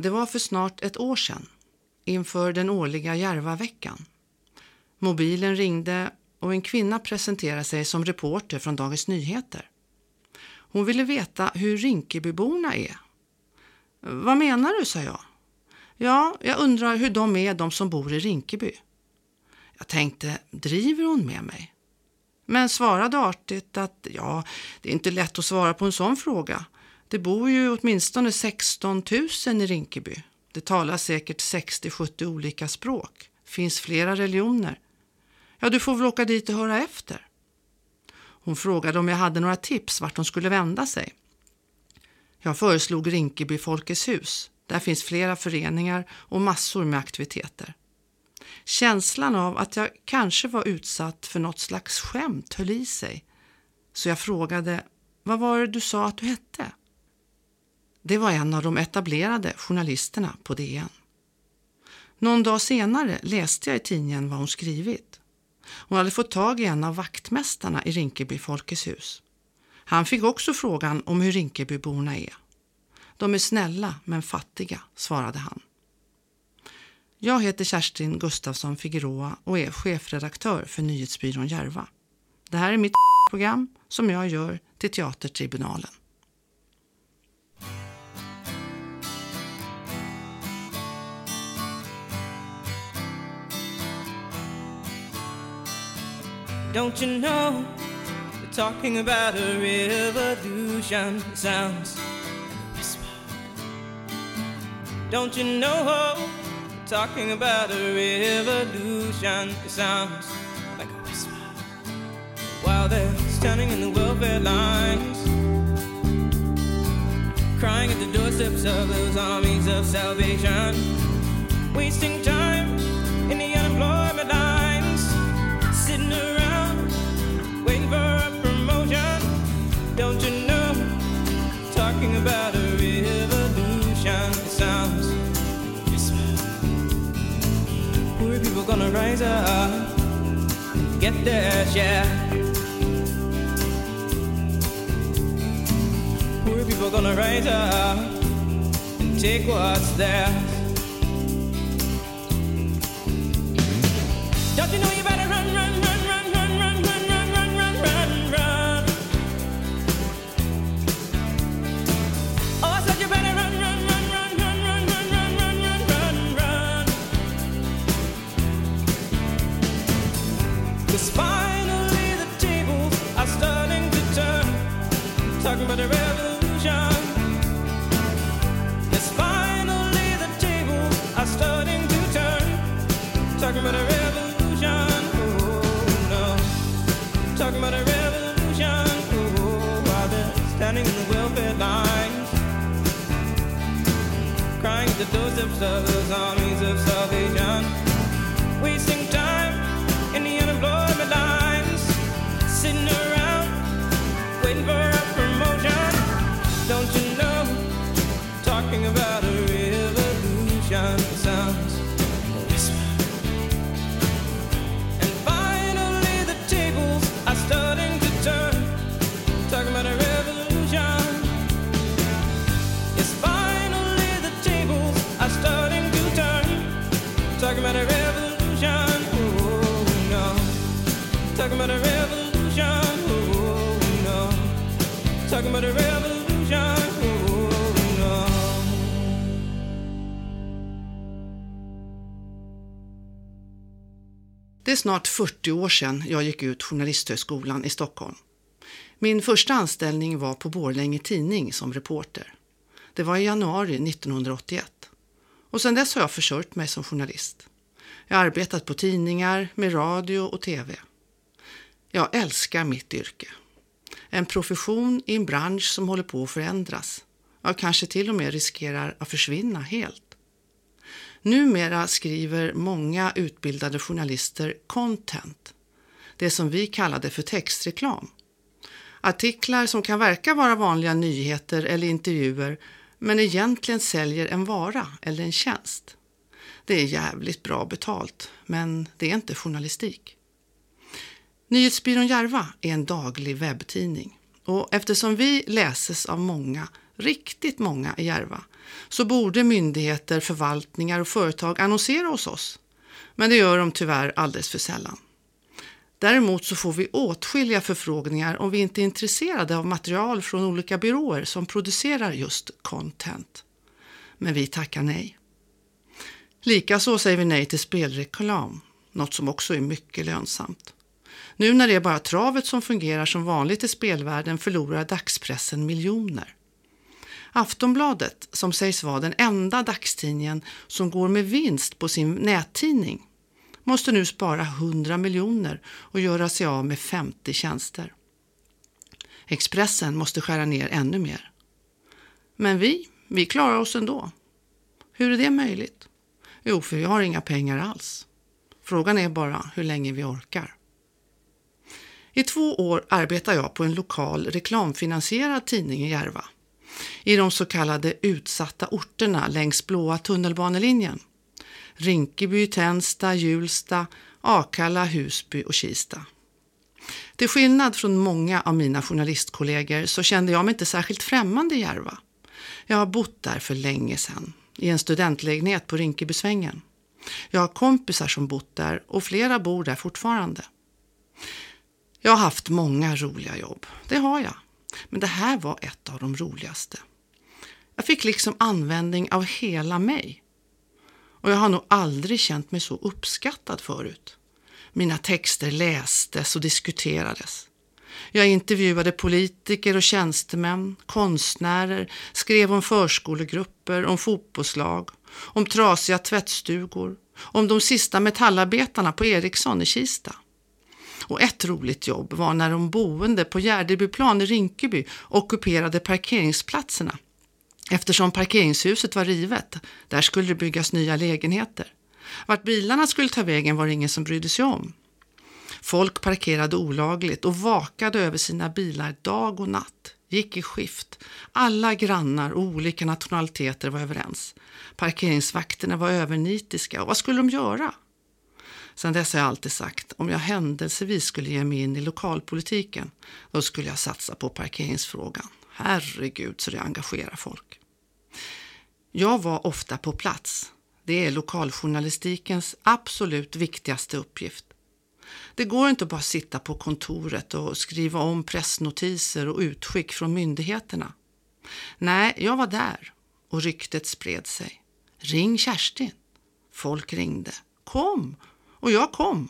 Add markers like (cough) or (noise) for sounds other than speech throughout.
Det var för snart ett år sedan, inför den årliga Järvaveckan. Mobilen ringde och en kvinna presenterade sig som reporter från Dagens Nyheter. Hon ville veta hur Rinkebyborna är. Vad menar du, sa jag. Ja, jag undrar hur de är, de som bor i Rinkeby. Jag tänkte, driver hon med mig? Men svarade artigt att ja, det är inte lätt att svara på en sån fråga. Det bor ju åtminstone 16 000 i Rinkeby. Det talas säkert 60-70 olika språk. Finns flera religioner. Ja, du får väl åka dit och höra efter. Hon frågade om jag hade några tips vart hon skulle vända sig. Jag föreslog Rinkeby Folkets hus. Där finns flera föreningar och massor med aktiviteter. Känslan av att jag kanske var utsatt för något slags skämt höll i sig. Så jag frågade, vad var det du sa att du hette? Det var en av de etablerade journalisterna på DN. Någon dag senare läste jag i tidningen vad hon skrivit. Hon hade fått tag i en av vaktmästarna i Rinkeby Folkets hus. Han fick också frågan om hur Rinkebyborna är. De är snälla men fattiga, svarade han. Jag heter Kerstin Gustafsson Figueroa och är chefredaktör för nyhetsbyrån Järva. Det här är mitt program som jag gör till Teatertribunalen. Don't you know We're talking about a revolution sounds like a whisper. Don't you know We're talking about a revolution it sounds like a whisper. While they're standing in the welfare lines, crying at the doorsteps of those armies of salvation, wasting time in the unemployment lines, get their share. Poor people gonna rise up and take what's theirs. Snart 40 år sedan jag gick ut Journalisthögskolan i Stockholm. Min första anställning var på Borlänge Tidning som reporter. Det var i januari 1981. Och sedan dess har jag försörjt mig som journalist. Jag har arbetat på tidningar, med radio och tv. Jag älskar mitt yrke. En profession i en bransch som håller på att förändras. Jag kanske till och med riskerar att försvinna helt. Numera skriver många utbildade journalister content. Det som vi kallade för textreklam. Artiklar som kan verka vara vanliga nyheter eller intervjuer men egentligen säljer en vara eller en tjänst. Det är jävligt bra betalt, men det är inte journalistik. Nyhetsbyrån Järva är en daglig webbtidning och eftersom vi läses av många, riktigt många i Järva, så borde myndigheter, förvaltningar och företag annonsera hos oss. Men det gör de tyvärr alldeles för sällan. Däremot så får vi åtskilliga förfrågningar om vi inte är intresserade av material från olika byråer som producerar just content. Men vi tackar nej. Likaså säger vi nej till spelreklam, något som också är mycket lönsamt. Nu när det är bara travet som fungerar som vanligt i spelvärlden förlorar dagspressen miljoner. Aftonbladet, som sägs vara den enda dagstidningen som går med vinst på sin nättidning, måste nu spara 100 miljoner och göra sig av med 50 tjänster. Expressen måste skära ner ännu mer. Men vi, vi klarar oss ändå. Hur är det möjligt? Jo, för vi har inga pengar alls. Frågan är bara hur länge vi orkar. I två år arbetar jag på en lokal reklamfinansierad tidning i Järva. I de så kallade utsatta orterna längs blåa tunnelbanelinjen. Rinkeby, Tensta, Hjulsta, Akalla, Husby och Kista. Till skillnad från många av mina journalistkollegor så kände jag mig inte särskilt främmande i Järva. Jag har bott där för länge sedan, i en studentlägenhet på Rinkebysvängen. Jag har kompisar som bott där och flera bor där fortfarande. Jag har haft många roliga jobb, det har jag. Men det här var ett av de roligaste. Jag fick liksom användning av hela mig. Och jag har nog aldrig känt mig så uppskattad förut. Mina texter lästes och diskuterades. Jag intervjuade politiker och tjänstemän, konstnärer, skrev om förskolegrupper, om fotbollslag, om trasiga tvättstugor, om de sista metallarbetarna på Ericsson i Kista. Och ett roligt jobb var när de boende på Gärdebyplan i Rinkeby ockuperade parkeringsplatserna. Eftersom parkeringshuset var rivet, där skulle det byggas nya lägenheter. Vart bilarna skulle ta vägen var det ingen som brydde sig om. Folk parkerade olagligt och vakade över sina bilar dag och natt, gick i skift. Alla grannar och olika nationaliteter var överens. Parkeringsvakterna var övernitiska och vad skulle de göra? Sen dess har jag alltid sagt, om jag händelsevis skulle ge mig in i lokalpolitiken, då skulle jag satsa på parkeringsfrågan. Herregud så det engagerar folk. Jag var ofta på plats. Det är lokaljournalistikens absolut viktigaste uppgift. Det går inte att bara sitta på kontoret och skriva om pressnotiser och utskick från myndigheterna. Nej, jag var där och ryktet spred sig. Ring Kerstin. Folk ringde. Kom! Och jag kom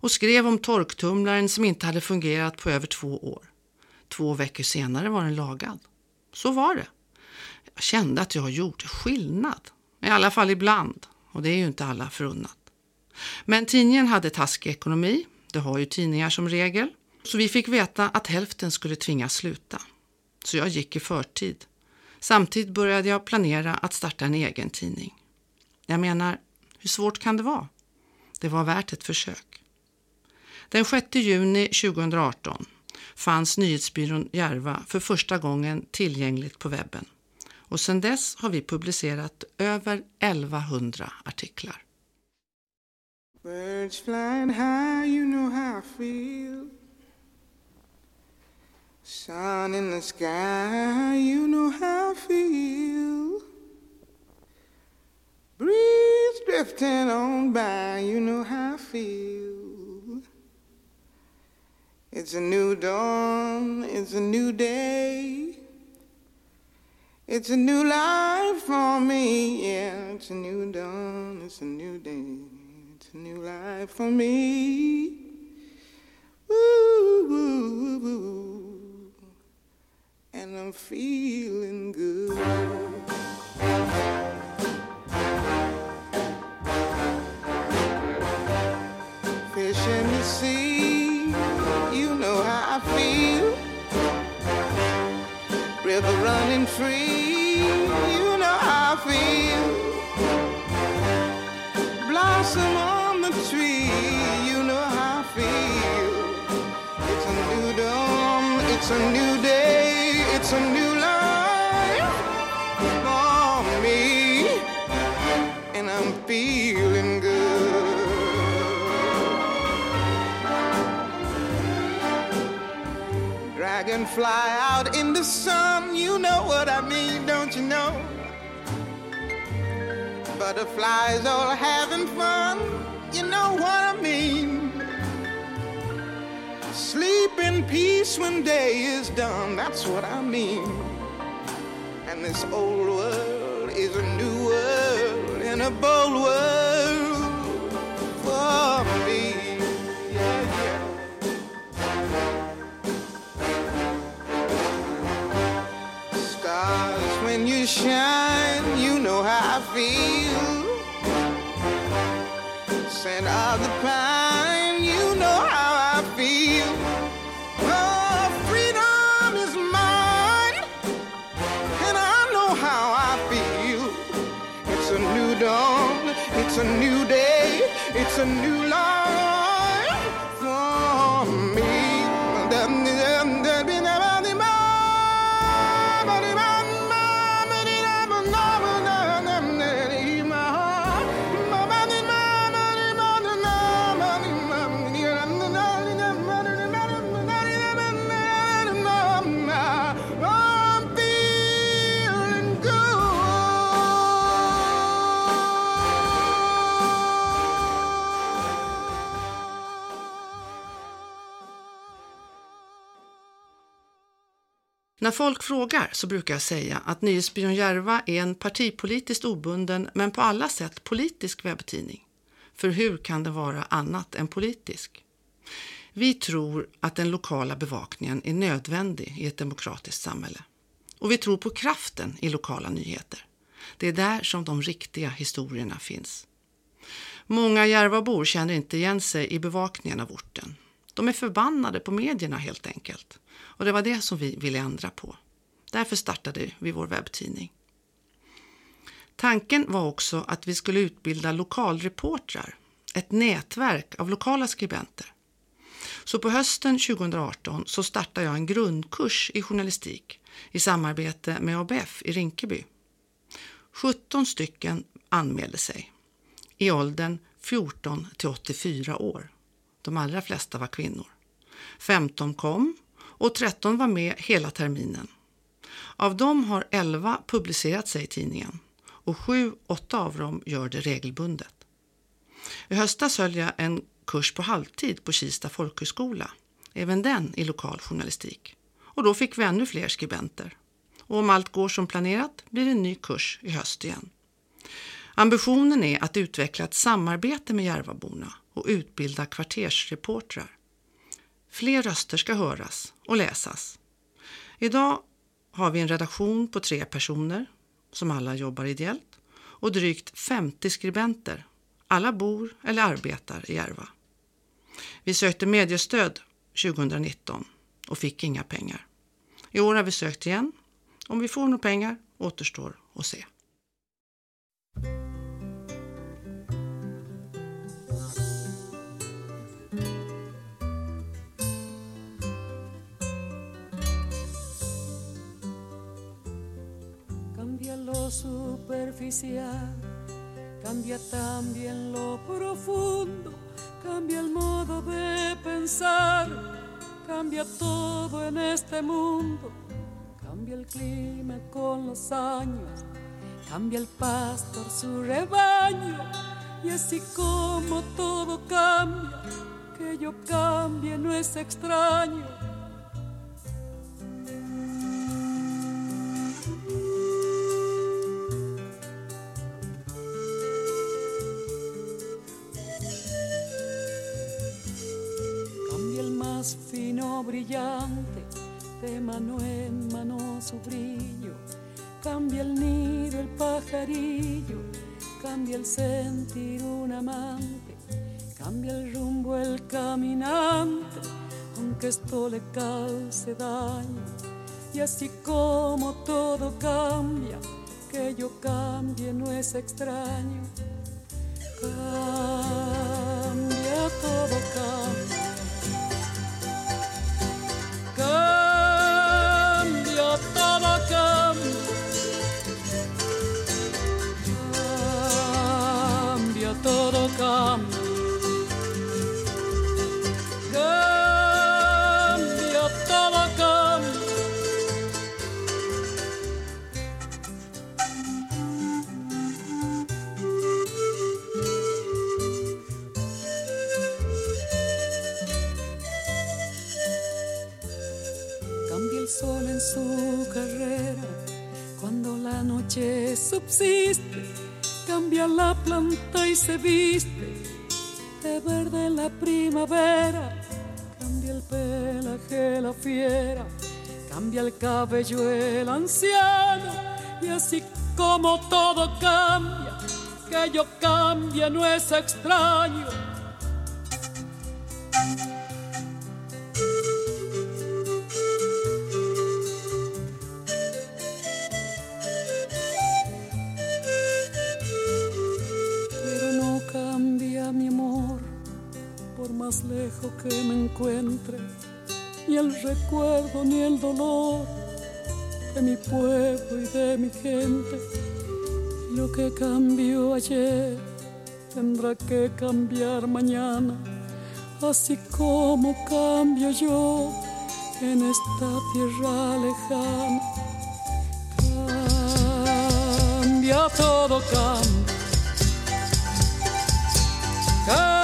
och skrev om torktumlaren som inte hade fungerat på över två år. Två veckor senare var den lagad. Så var det. Jag kände att jag gjorde skillnad. I alla fall ibland. Och det är ju inte alla förunnat. Men tidningen hade taskig ekonomi. Det har ju tidningar som regel. Så vi fick veta att hälften skulle tvingas sluta. Så jag gick i förtid. Samtidigt började jag planera att starta en egen tidning. Jag menar, hur svårt kan det vara? Det var värt ett försök. Den 6 juni 2018 fanns nyhetsbyrån Järva för första gången tillgängligt på webben. Och sedan dess har vi publicerat över 1100 artiklar. Birds flying high, you know how I feel. Sun in the sky, you know how I feel. Breeze drifting on by, you know how I feel. It's a new dawn, it's a new day. It's a new life for me, yeah. It's a new dawn, it's a new day. It's a new life for me. Woo, woo, woo, and I'm feeling free. You know how I feel. Blossom on the tree. You know how I feel. It's a new dawn. It's a new day. It's a new Dragonfly out in the sun you know what I mean, don't you know? butterflies all having fun. You know what I mean. Sleep in peace when day is done. That's what I mean. And this old world is a new world in a bold a new life När folk frågar så brukar jag säga att Nyhetsbyrån Järva är en partipolitiskt obunden men på alla sätt politisk webbtidning. För hur kan det vara annat än politisk? Vi tror att den lokala bevakningen är nödvändig i ett demokratiskt samhälle. Och vi tror på kraften i lokala nyheter. Det är där som de riktiga historierna finns. Många Järvabor känner inte igen sig i bevakningen av orten. De är förbannade på medierna helt enkelt. Och det var det som vi ville ändra på. Därför startade vi vår webbtidning. Tanken var också att vi skulle utbilda lokalreportrar, ett nätverk av lokala skribenter. Så på hösten 2018 så startade jag en grundkurs i journalistik i samarbete med ABF i Rinkeby. 17 stycken anmälde sig i åldern 14 till 84 år. De allra flesta var kvinnor. 15 kom och 13 var med hela terminen. Av dem har 11 publicerat sig i tidningen och 7-8 av dem gör det regelbundet. I höstas höll jag en kurs på halvtid på Kista folkhögskola, även den i lokal journalistik. Och då fick vi ännu fler skribenter. Och om allt går som planerat blir det en ny kurs i höst igen. Ambitionen är att utveckla ett samarbete med Järvaborna och utbilda kvartersreportrar. Fler röster ska höras och läsas. Idag har vi en redaktion på tre personer som alla jobbar ideellt och drygt 50 skribenter. Alla bor eller arbetar i Järva. Vi sökte mediestöd 2019 och fick inga pengar. I år har vi sökt igen. Om vi får några pengar återstår att se. Superficial, cambia también lo profundo, cambia el modo de pensar, cambia todo en este mundo, cambia el clima con los años, cambia el pastor su rebaño, y así como todo cambia, que yo cambie no es extraño. Mano en mano su brillo. Cambia el nido, el pajarillo, cambia el sentir un amante. Cambia el rumbo, el caminante, aunque esto le cause daño. Y así como todo cambia, que yo cambie no es extraño. Cambia, todo cambia. Cambia la planta y se viste de verde la primavera. Cambia el pelaje la fiera, cambia el cabello el anciano. Y así como todo cambia, que yo cambie no es extraño. Ni el recuerdo ni el dolor de mi pueblo y de mi gente. Lo que cambió ayer tendrá que cambiar mañana, así como cambio yo en esta tierra lejana. Cambia todo. Cambia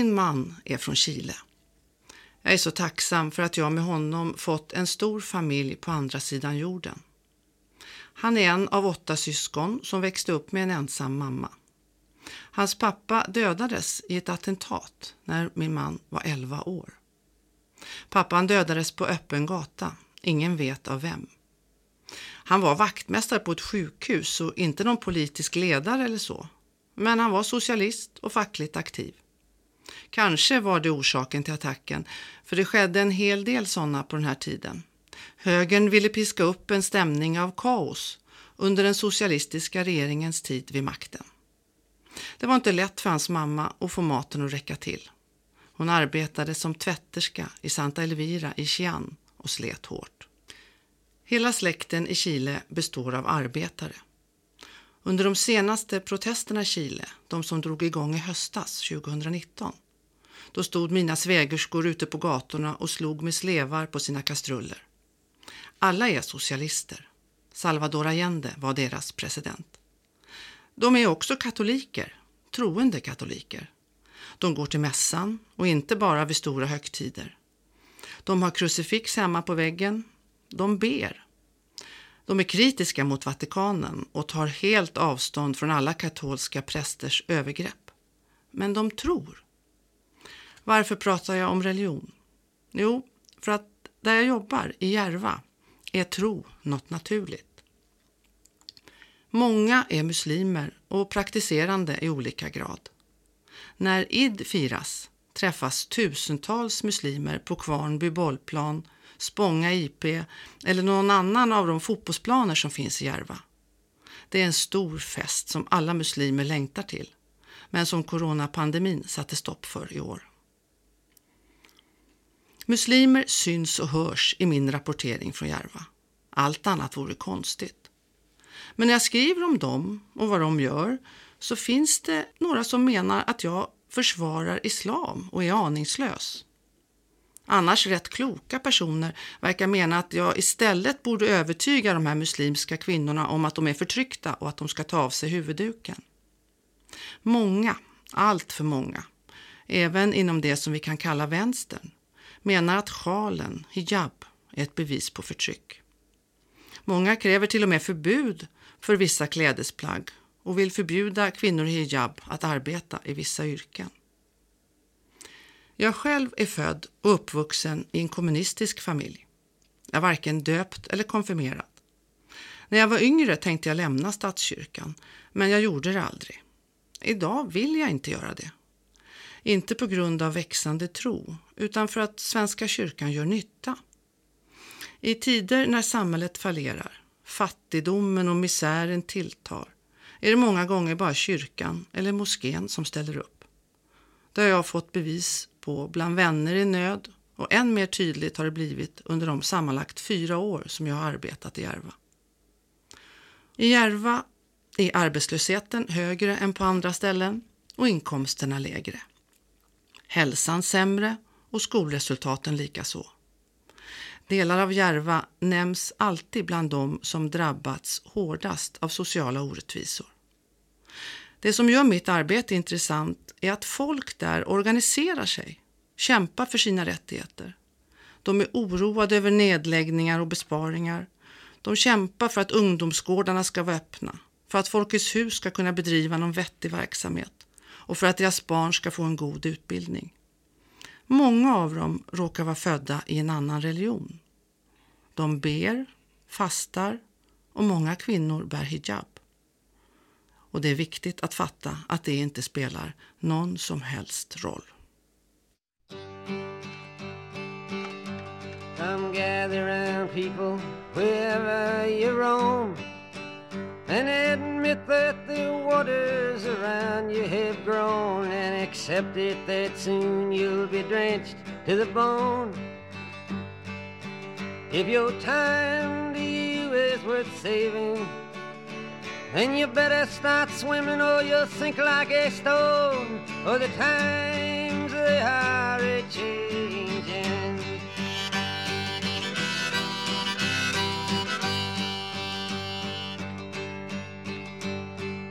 Min man är från Chile. Jag är så tacksam för att jag med honom fått en stor familj på andra sidan jorden. Han är en av åtta syskon som växte upp med en ensam mamma. Hans pappa dödades i ett attentat när min man var 11 år. Pappan dödades på öppen gata. Ingen vet av vem. Han var vaktmästare på ett sjukhus och inte någon politisk ledare eller så. Men han var socialist och fackligt aktiv. Kanske var det orsaken till attacken, för det skedde en hel del sådana på den här tiden. Högern ville piska upp en stämning av kaos under den socialistiska regeringens tid vid makten. Det var inte lätt för hans mamma att få maten att räcka till. Hon arbetade som tvätterska i Santa Elvira i Chian, och slet hårt. Hela släkten i Chile består av arbetare. Under de senaste protesterna i Chile, de som drog igång i höstas 2019, då stod mina svägerskor ute på gatorna och slog med slevar på sina kastruller. Alla är socialister. Salvador Allende var deras president. De är också katoliker, troende katoliker. De går till mässan och inte bara vid stora högtider. De har krucifix hemma på väggen. De ber. De är kritiska mot Vatikanen och tar helt avstånd från alla katolska prästers övergrepp. Men de tror. Varför pratar jag om religion? Jo, för att där jag jobbar, i Järva, är tro något naturligt. Många är muslimer och praktiserande i olika grad. När id firas träffas tusentals muslimer på Kvarnby bollplan, Spånga IP eller någon annan av de fotbollsplaner som finns i Järva. Det är en stor fest som alla muslimer längtar till, men som coronapandemin satte stopp för i år. Muslimer syns och hörs i min rapportering från Järva. Allt annat vore konstigt. Men när jag skriver om dem och vad de gör så finns det några som menar att jag försvarar islam och är aningslös. Annars rätt kloka personer verkar mena att jag istället borde övertyga de här muslimska kvinnorna om att de är förtryckta och att de ska ta av sig huvudduken. Många, allt för många, även inom det som vi kan kalla vänstern, menar att sjalen, hijab, är ett bevis på förtryck. Många kräver till och med förbud för vissa klädesplagg och vill förbjuda kvinnor i hijab att arbeta i vissa yrken. Jag själv är född och uppvuxen i en kommunistisk familj. Jag är varken döpt eller konfirmerad. När jag var yngre tänkte jag lämna statskyrkan, men jag gjorde det aldrig. Idag vill jag inte göra det. Inte på grund av växande tro, utan för att Svenska kyrkan gör nytta. I tider när samhället fallerar, fattigdomen och misären tilltar, är det många gånger bara kyrkan eller moskén som ställer upp. Det har jag fått bevis på bland vänner i nöd och än mer tydligt har det blivit under de sammanlagt fyra år som jag har arbetat i Järva. I Järva är arbetslösheten högre än på andra ställen och inkomsterna lägre. Hälsan sämre och skolresultaten likaså. Delar av Järva nämns alltid bland de som drabbats hårdast av sociala orättvisor. Det som gör mitt arbete intressant är att folk där organiserar sig, kämpar för sina rättigheter. De är oroade över nedläggningar och besparingar. De kämpar för att ungdomsgårdarna ska vara öppna, för att Folkets hus ska kunna bedriva någon vettig verksamhet och för att deras barn ska få en god utbildning. Många av dem råkar vara födda i en annan religion. De ber, fastar och många kvinnor bär hijab. Och det är viktigt att fatta att det inte spelar någon som helst roll. Come gather round people wherever you roam and admit that the waters around you have grown and accept it that soon you'll be drenched to the bone. If your time to you is worth saving, then you better start swimming or you'll sink like a stone. or the times they are a changing.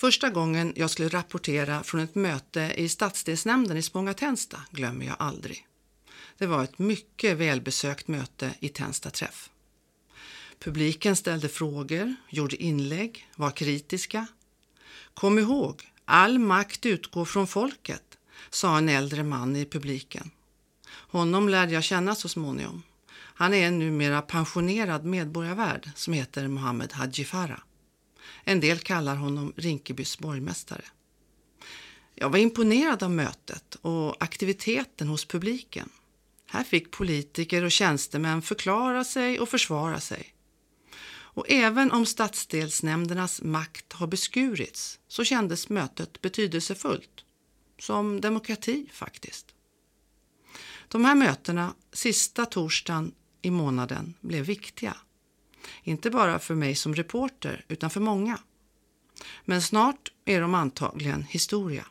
Första gången jag skulle rapportera från ett möte i stadsdelsnämnden i Spånga-Tensta glömmer jag aldrig. Det var ett mycket välbesökt möte i Tensta träff. Publiken ställde frågor, gjorde inlägg, var kritiska. Kom ihåg, all makt utgår från folket, sa en äldre man i publiken. Honom lärde jag känna så småningom. Han är en numera pensionerad medborgarvärd som heter Mohammed Haji Farah. En del kallar honom Rinkebys borgmästare. Jag var imponerad av mötet och aktiviteten hos publiken. Här fick politiker och tjänstemän förklara sig och försvara sig. Och även om stadsdelsnämndernas makt har beskurits så kändes mötet betydelsefullt. Som demokrati faktiskt. De här mötena, sista torsdagen i månaden, blev viktiga. Inte bara för mig som reporter utan för många. Men snart är de antagligen historia.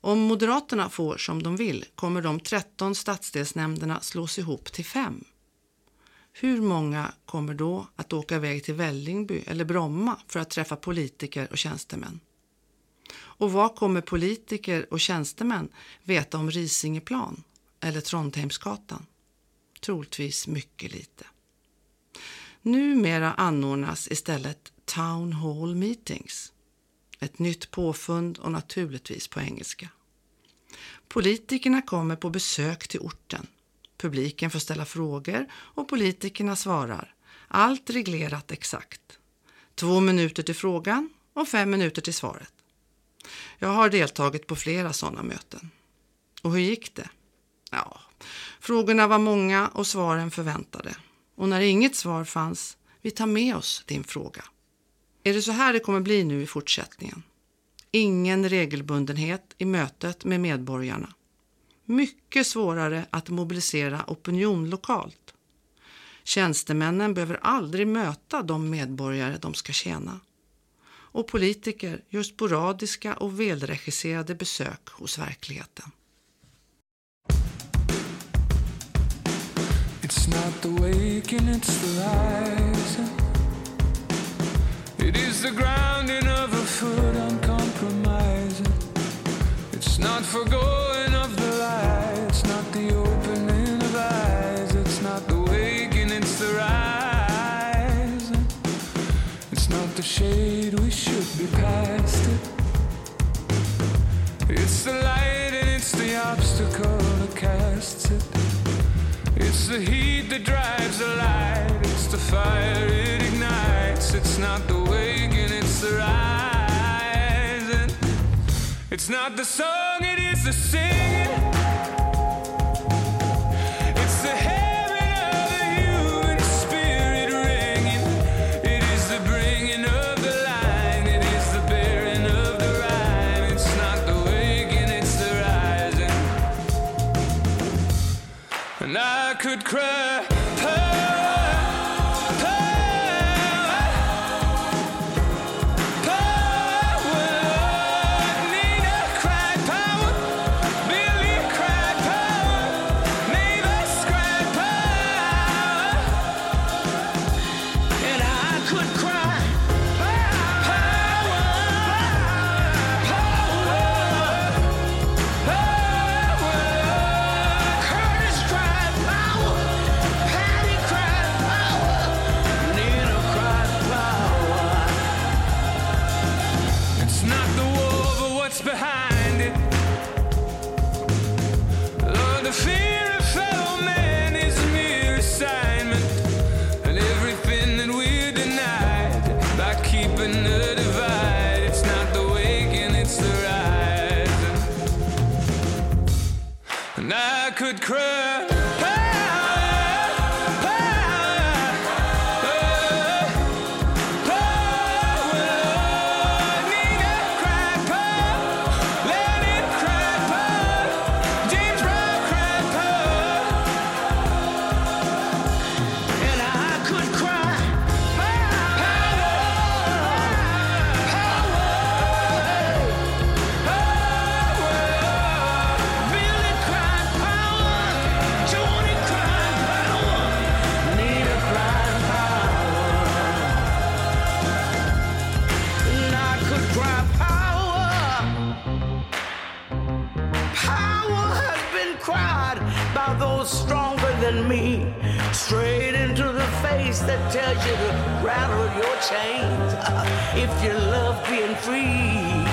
Om Moderaterna får som de vill kommer de 13 stadsdelsnämnderna slås ihop till fem. Hur många kommer då att åka iväg till Vällingby eller Bromma för att träffa politiker och tjänstemän? Och vad kommer politiker och tjänstemän veta om Risingeplan eller Trondheimsgatan? Troligtvis mycket lite. Numera anordnas istället Town Hall Meetings. Ett nytt påfund och naturligtvis på engelska. Politikerna kommer på besök till orten. Publiken får ställa frågor och politikerna svarar. Allt reglerat exakt. Två minuter till frågan och fem minuter till svaret. Jag har deltagit på flera sådana möten. Och hur gick det? Ja, frågorna var många och svaren förväntade. Och när inget svar fanns, vi tar med oss din fråga. Är det så här det kommer bli nu i fortsättningen? Ingen regelbundenhet i mötet med medborgarna. Mycket svårare att mobilisera opinion lokalt. Tjänstemännen behöver aldrig möta de medborgare de ska tjäna. Och politiker gör sporadiska och välregisserade besök hos verkligheten. It's not the waking, it's the rising. It is the grounding of a foot uncompromising. It's not forgoing of the light, it's not the opening of eyes, it's not the waking, it's the rising. It's not the shade, we should be past it. It's the light and it's the obstacle that casts it. It's the heat that drives the light. It's the fire it ignites. It's not the waking, it's the rising. It's not the song, it is the singing. Face that tells you to rattle your chains (laughs) if you love being free.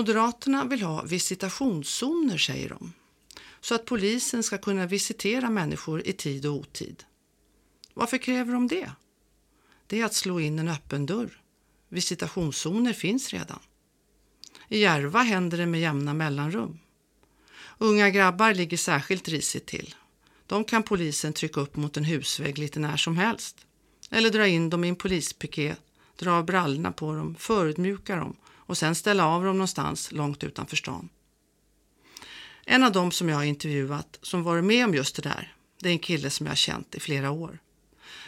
Moderaterna vill ha visitationszoner, säger de, så att polisen ska kunna visitera människor i tid och otid. Varför kräver de det? Det är att slå in en öppen dörr. Visitationszoner finns redan. I Järva händer det med jämna mellanrum. Unga grabbar ligger särskilt risigt till. De kan polisen trycka upp mot en husvägg lite när som helst. Eller dra in dem i en polispiket, dra av brallorna på dem, förödmjuka dem och sen ställa av dem någonstans långt utanför stan. En av dem som jag har intervjuat som varit med om just det där, det är en kille som jag har känt i flera år.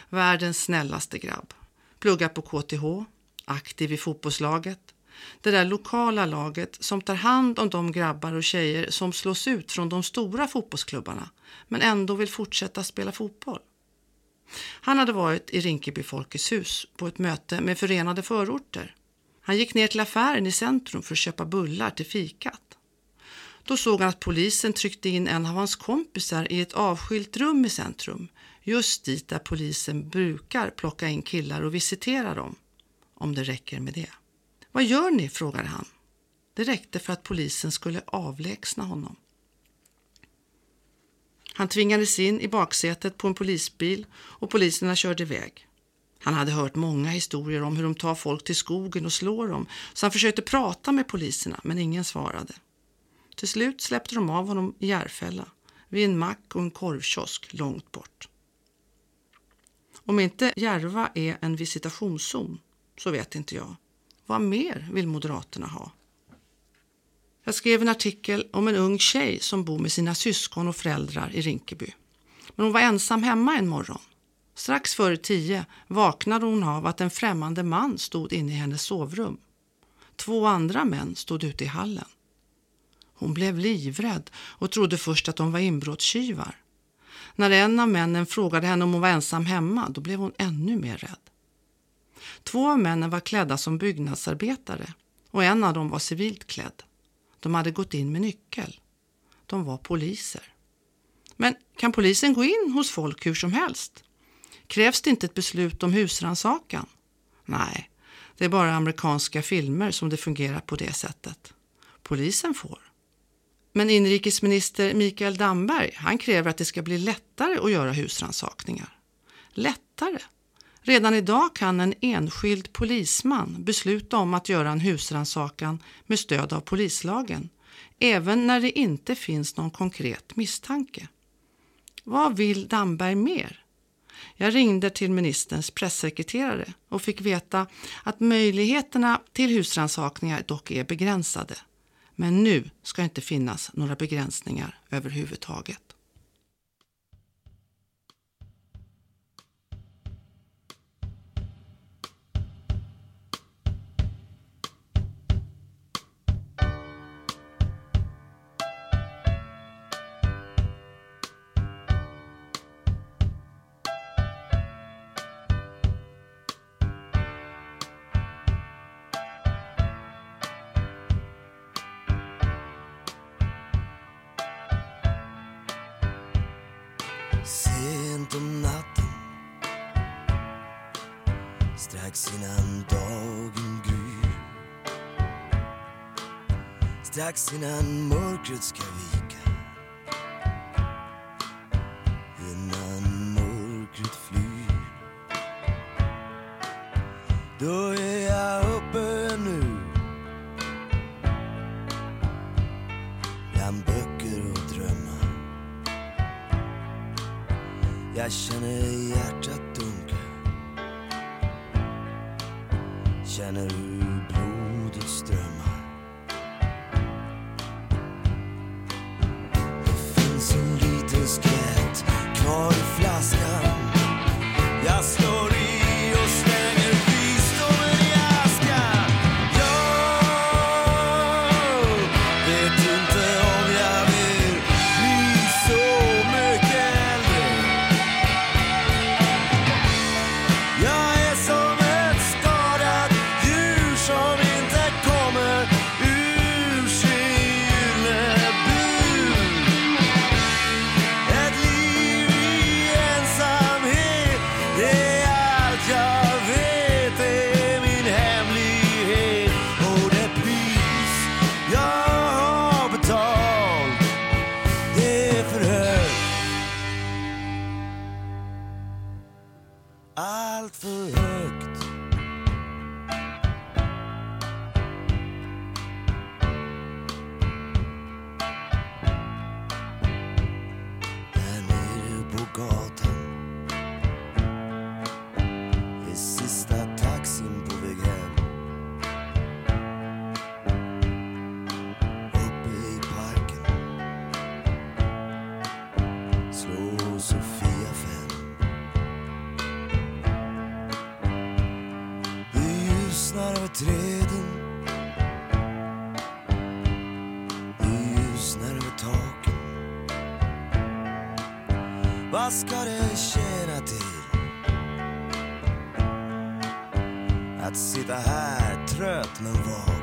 Världens snällaste grabb. Pluggar på KTH, aktiv i fotbollslaget. Det där lokala laget som tar hand om de grabbar och tjejer som slås ut från de stora fotbollsklubbarna men ändå vill fortsätta spela fotboll. Han hade varit i Rinkeby Folkets hus på ett möte med Förenade förorter. Han gick ner till affären i centrum för att köpa bullar till fikat. Då såg han att polisen tryckte in en av hans kompisar i ett avskilt rum i centrum, just dit där polisen brukar plocka in killar och visitera dem, om det räcker med det. Vad gör ni? frågade han. Det räckte för att polisen skulle avlägsna honom. Han tvingades in i baksätet på en polisbil och poliserna körde iväg. Han hade hört många historier om hur de tar folk till skogen och slår dem, så han försökte prata med poliserna, men ingen svarade. Till slut släppte de av honom i Järfälla, vid en mack och en korvkiosk långt bort. Om inte Järva är en visitationszon, så vet inte jag. Vad mer vill Moderaterna ha? Jag skrev en artikel om en ung tjej som bor med sina syskon och föräldrar i Rinkeby. Men hon var ensam hemma en morgon. Strax före tio vaknade hon av att en främmande man stod inne i hennes sovrum. Två andra män stod ute i hallen. Hon blev livrädd och trodde först att de var inbrottstjuvar. När en av männen frågade henne om hon var ensam hemma, då blev hon ännu mer rädd. Två av männen var klädda som byggnadsarbetare och en av dem var civilt klädd. De hade gått in med nyckel. De var poliser. Men kan polisen gå in hos folk hur som helst? Krävs det inte ett beslut om husrannsakan? Nej, det är bara amerikanska filmer som det fungerar på det sättet. Polisen får. Men inrikesminister Mikael Damberg, han kräver att det ska bli lättare att göra husrannsakningar. Lättare? Redan idag kan en enskild polisman besluta om att göra en husrannsakan med stöd av polislagen, även när det inte finns någon konkret misstanke. Vad vill Damberg mer? Jag ringde till ministerns pressekreterare och fick veta att möjligheterna till husrannsakningar dock är begränsade. Men nu ska inte finnas några begränsningar överhuvudtaget. Strax innan dagen gryr. Strax innan mörkret ska vika. fastnar över träden. Det ljusnar över taken. Vad ska det tjäna till? Att sitta här trött men vaken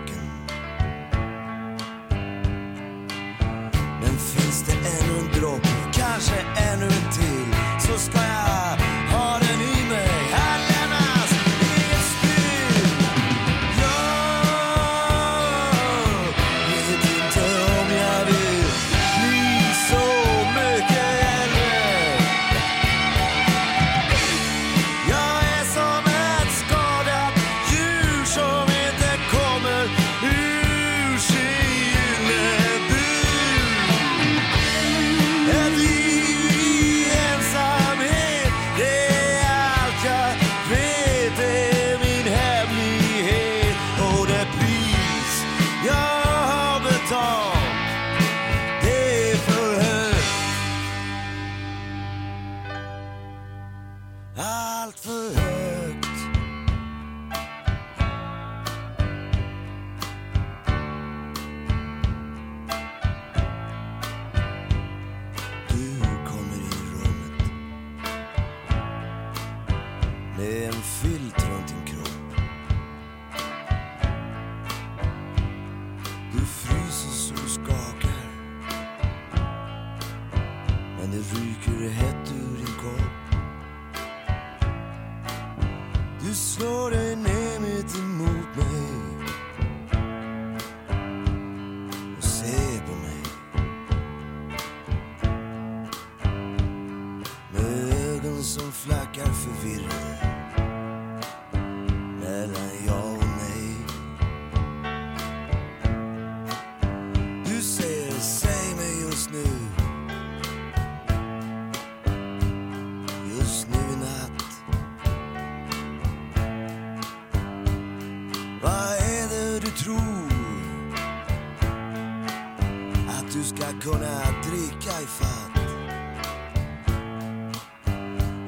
ska kunna dricka ifatt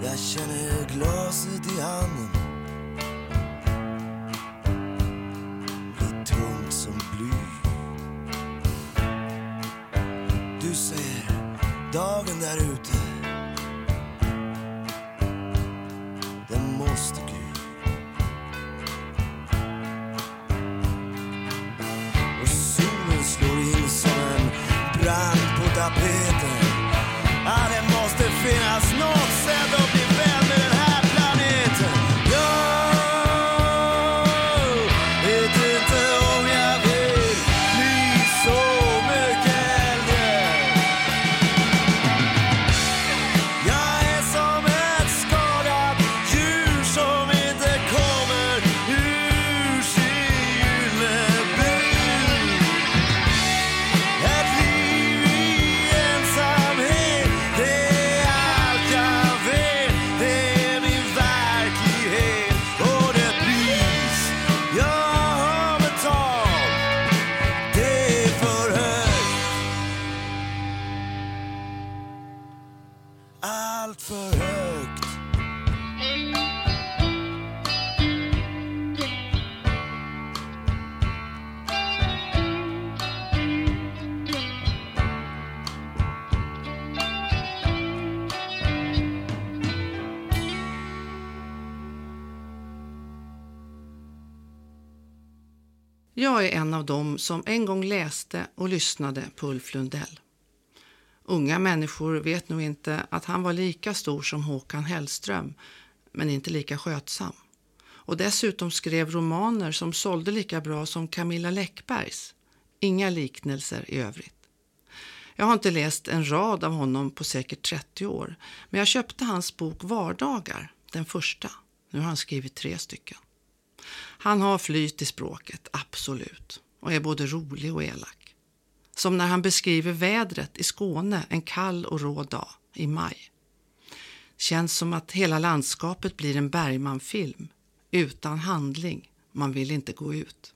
Jag känner glaset i handen. Blir tungt som bly. Du ser dagen där ute. Jag är en av dem som en gång läste och lyssnade på Ulf Lundell. Unga människor vet nog inte att han var lika stor som Håkan Hellström, men inte lika skötsam. Och dessutom skrev romaner som sålde lika bra som Camilla Läckbergs. Inga liknelser i övrigt. Jag har inte läst en rad av honom på säkert 30 år, men jag köpte hans bok Vardagar, den första. Nu har han skrivit tre stycken. Han har flyt i språket, absolut, och är både rolig och elak. Som när han beskriver vädret i Skåne en kall och rå dag i maj. Känns som att hela landskapet blir en Bergman-film, utan handling, man vill inte gå ut.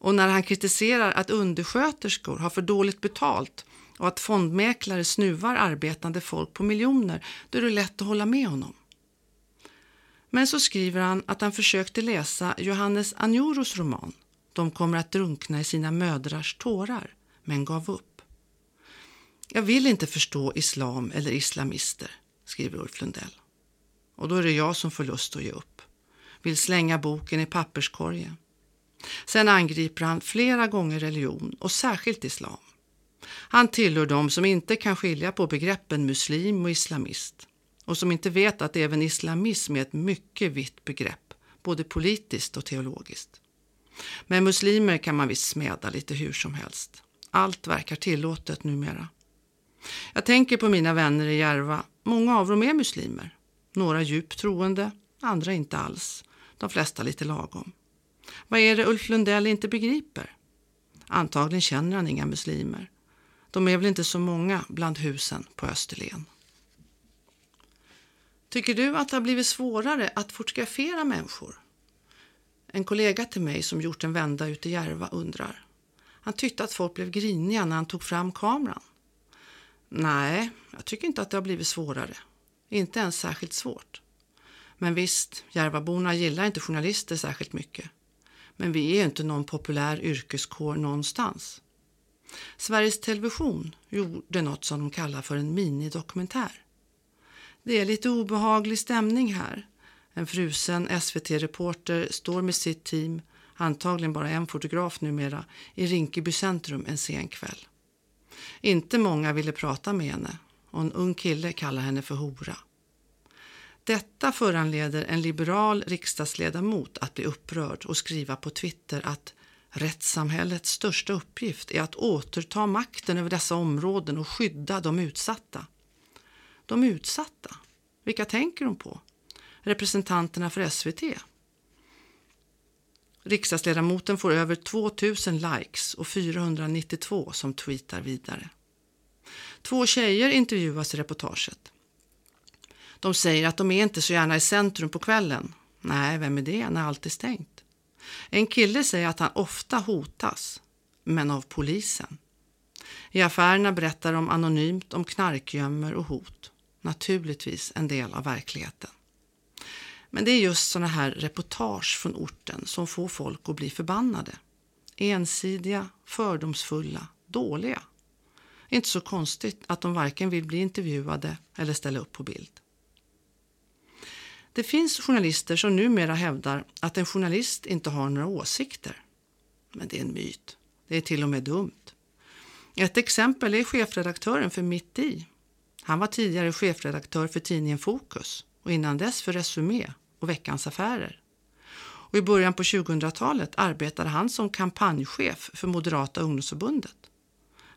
Och när han kritiserar att undersköterskor har för dåligt betalt och att fondmäklare snuvar arbetande folk på miljoner, då är det lätt att hålla med honom. Men så skriver han att han försökte läsa Johannes Anjoros roman De kommer att drunkna i sina mödrars tårar, men gav upp. Jag vill inte förstå islam eller islamister, skriver Ulf Lundell. Och då är det jag som får lust att ge upp. Vill slänga boken i papperskorgen. Sen angriper han flera gånger religion och särskilt islam. Han tillhör dem som inte kan skilja på begreppen muslim och islamist och som inte vet att även islamism är ett mycket vitt begrepp, både politiskt och teologiskt. Men muslimer kan man visst smäda lite hur som helst. Allt verkar tillåtet numera. Jag tänker på mina vänner i Järva. Många av dem är muslimer. Några djupt troende, andra inte alls. De flesta lite lagom. Vad är det Ulf Lundell inte begriper? Antagligen känner han inga muslimer. De är väl inte så många bland husen på Österlen. Tycker du att det har blivit svårare att fotografera människor? En kollega till mig som gjort en vända ute i Järva undrar. Han tyckte att folk blev griniga när han tog fram kameran. Nej, jag tycker inte att det har blivit svårare. Inte ens särskilt svårt. Men visst, Järvaborna gillar inte journalister särskilt mycket. Men vi är ju inte någon populär yrkeskår någonstans. Sveriges Television gjorde något som de kallar för en minidokumentär. Det är lite obehaglig stämning här. En frusen SVT-reporter står med sitt team, antagligen bara en fotograf numera, i Rinkeby centrum en sen kväll. Inte många ville prata med henne och en ung kille kallar henne för hora. Detta föranleder en liberal riksdagsledamot att bli upprörd och skriva på Twitter att rättssamhällets största uppgift är att återta makten över dessa områden och skydda de utsatta. De utsatta? Vilka tänker hon på? Representanterna för SVT? Riksdagsledamoten får över 2000 likes och 492 som tweetar vidare. Två tjejer intervjuas i reportaget. De säger att de är inte så gärna i centrum på kvällen. Nej, vem är det när allt är stängt? En kille säger att han ofta hotas, men av polisen. I affärerna berättar de anonymt om knarkgömmor och hot. Naturligtvis en del av verkligheten. Men det är just sådana här reportage från orten som får folk att bli förbannade. Ensidiga, fördomsfulla, dåliga. Inte så konstigt att de varken vill bli intervjuade eller ställa upp på bild. Det finns journalister som numera hävdar att en journalist inte har några åsikter. Men det är en myt. Det är till och med dumt. Ett exempel är chefredaktören för Mitt i. Han var tidigare chefredaktör för tidningen Fokus och innan dess för Resumé och Veckans Affärer. Och I början på 2000-talet arbetade han som kampanjchef för Moderata ungdomsförbundet.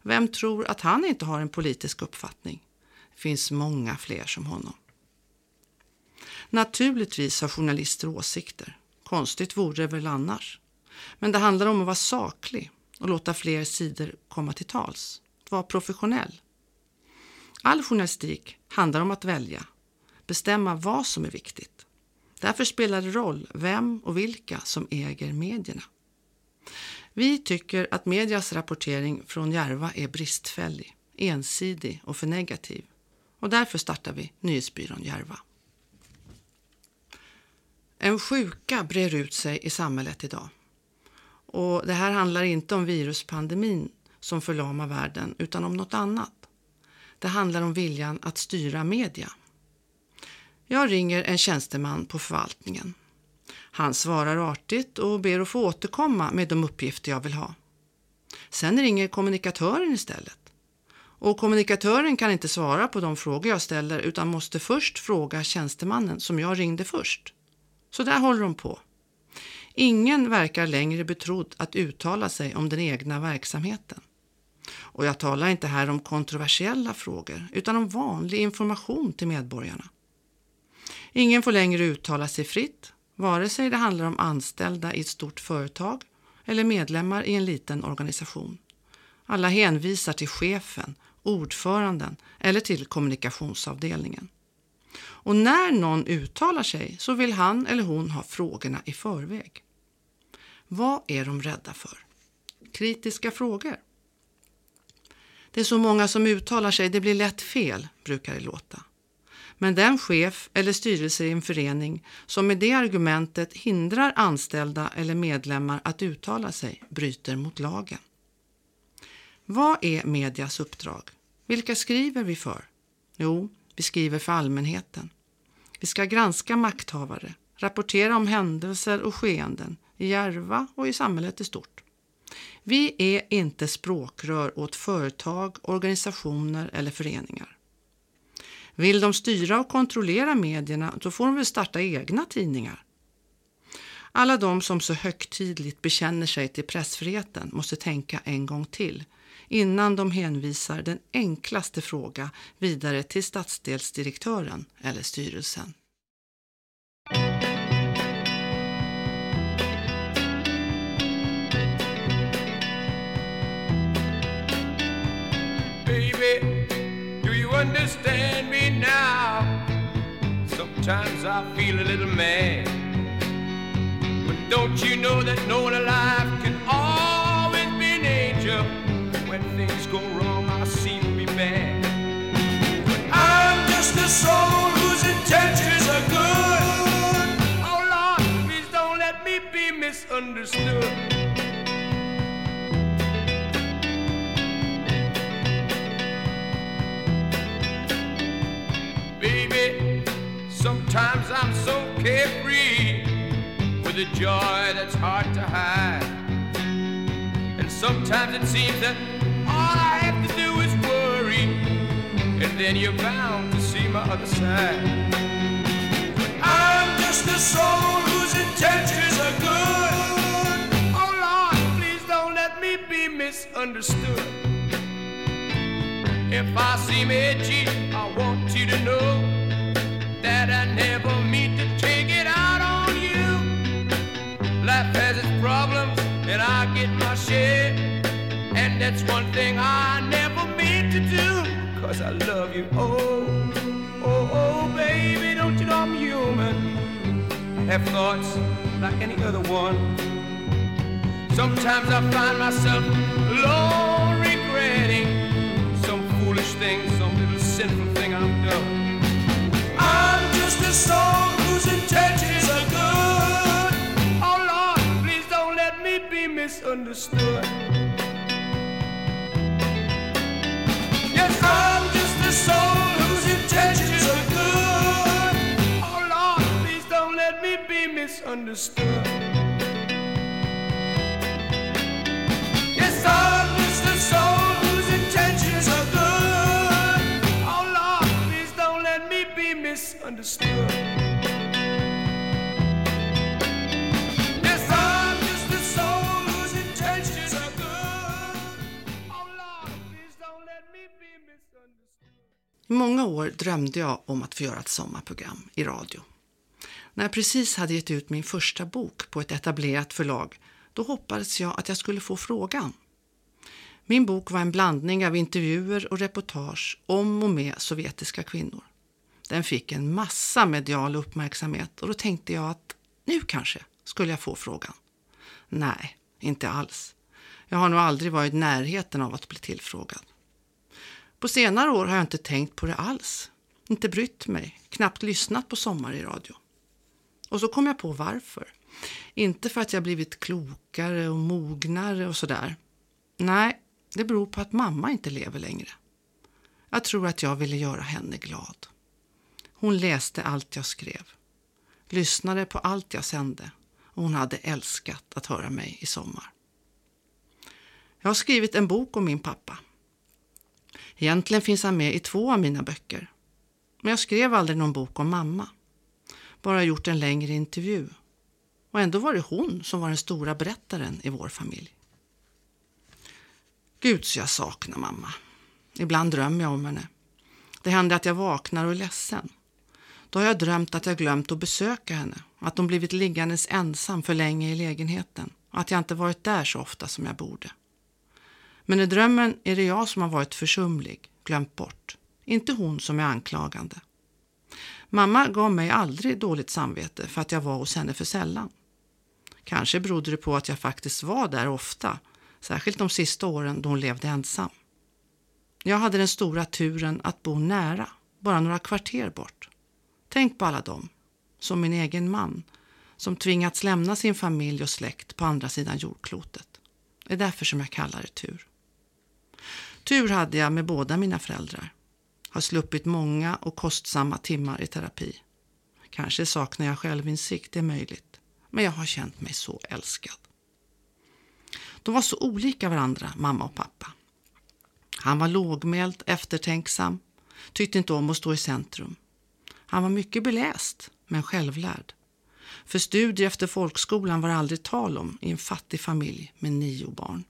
Vem tror att han inte har en politisk uppfattning? Det finns många fler som honom. Naturligtvis har journalister åsikter. Konstigt vore det väl annars. Men det handlar om att vara saklig och låta fler sidor komma till tals. Vara professionell. All journalistik handlar om att välja, bestämma vad som är viktigt. Därför spelar det roll vem och vilka som äger medierna. Vi tycker att medias rapportering från Järva är bristfällig, ensidig och för negativ. Och därför startar vi Nyhetsbyrån Järva. En sjuka brer ut sig i samhället idag. Och det här handlar inte om viruspandemin som förlamar världen utan om något annat. Det handlar om viljan att styra media. Jag ringer en tjänsteman på förvaltningen. Han svarar artigt och ber att få återkomma med de uppgifter jag vill ha. Sen ringer kommunikatören istället. Och kommunikatören kan inte svara på de frågor jag ställer utan måste först fråga tjänstemannen som jag ringde först. Så där håller de på. Ingen verkar längre betrodd att uttala sig om den egna verksamheten. Och jag talar inte här om kontroversiella frågor utan om vanlig information till medborgarna. Ingen får längre uttala sig fritt, vare sig det handlar om anställda i ett stort företag eller medlemmar i en liten organisation. Alla hänvisar till chefen, ordföranden eller till kommunikationsavdelningen. Och när någon uttalar sig så vill han eller hon ha frågorna i förväg. Vad är de rädda för? Kritiska frågor. Det är så många som uttalar sig, det blir lätt fel, brukar det låta. Men den chef eller styrelse i en förening som med det argumentet hindrar anställda eller medlemmar att uttala sig bryter mot lagen. Vad är medias uppdrag? Vilka skriver vi för? Jo, vi skriver för allmänheten. Vi ska granska makthavare, rapportera om händelser och skeenden i Järva och i samhället i stort. Vi är inte språkrör åt företag, organisationer eller föreningar. Vill de styra och kontrollera medierna då får de väl starta egna tidningar. Alla de som så högtidligt bekänner sig till pressfriheten måste tänka en gång till innan de hänvisar den enklaste fråga vidare till stadsdelsdirektören eller styrelsen. Baby, do you understand me now? Sometimes I feel a little mad. But don't you know that no one alive can always be an angel? When things go wrong, I seem to be bad. But I'm just a soul whose intentions are good. Oh Lord, please don't let me be misunderstood. Carefree with a joy that's hard to hide. And sometimes it seems that all I have to do is worry, and then you're bound to see my other side. I'm just a soul whose intentions are good. Oh Lord, please don't let me be misunderstood. If I seem edgy, I want you to know that I never mean Life has its problems, and I get my share. And that's one thing I never mean to do, cause I love you. Oh, oh, oh, baby, don't you know I'm human? I have thoughts like any other one. Sometimes I find myself alone regretting some foolish thing, some little sinful thing I've done. I'm just a soul misunderstood. Yes, I'm just a soul whose intentions are good. Oh Lord, please don't let me be misunderstood. Många år drömde jag om att få göra ett sommarprogram i radio. När jag precis hade gett ut min första bok på ett etablerat förlag, då hoppades jag att jag skulle få frågan. Min bok var en blandning av intervjuer och reportage om och med sovjetiska kvinnor. Den fick en massa medial uppmärksamhet och då tänkte jag att nu kanske skulle jag få frågan. Nej, inte alls. Jag har nog aldrig varit i närheten av att bli tillfrågad. På senare år har jag inte tänkt på det alls. Inte brytt mig, knappt lyssnat på Sommar i radio. Och så kom jag på varför. Inte för att jag blivit klokare och mognare och sådär. Nej, det beror på att mamma inte lever längre. Jag tror att jag ville göra henne glad. Hon läste allt jag skrev. Lyssnade på allt jag sände och hon hade älskat att höra mig i sommar. Jag har skrivit en bok om min pappa. Egentligen finns han med i två av mina böcker. Men jag skrev aldrig någon bok om mamma. Bara gjort en längre intervju. Och ändå var det hon som var den stora berättaren i vår familj. Gud så jag saknar mamma. Ibland drömmer jag om henne. Det händer att jag vaknar och är ledsen. Då har jag drömt att jag glömt att besöka henne, att hon blivit liggandes ensam för länge i lägenheten och att jag inte varit där så ofta som jag borde. Men i drömmen är det jag som har varit försumlig, glömt bort. Inte hon som är anklagande. Mamma gav mig aldrig dåligt samvete för att jag var hos henne för sällan. Kanske berodde det på att jag faktiskt var där ofta, särskilt de sista åren då hon levde ensam. Jag hade den stora turen att bo nära, bara några kvarter bort. Tänk på alla dem, som min egen man, som tvingats lämna sin familj och släkt på andra sidan jordklotet. Det är därför som jag kallar det tur. Tur hade jag med båda mina föräldrar. Har sluppit många och kostsamma timmar i terapi. Kanske saknar jag självinsikt, det är möjligt. Men jag har känt mig så älskad. De var så olika varandra, mamma och pappa. Han var lågmäld, eftertänksam, tyckte inte om att stå i centrum. Han var mycket beläst, men självlärd. För studier efter folkskolan var det aldrig tal om i en fattig familj med nio barn.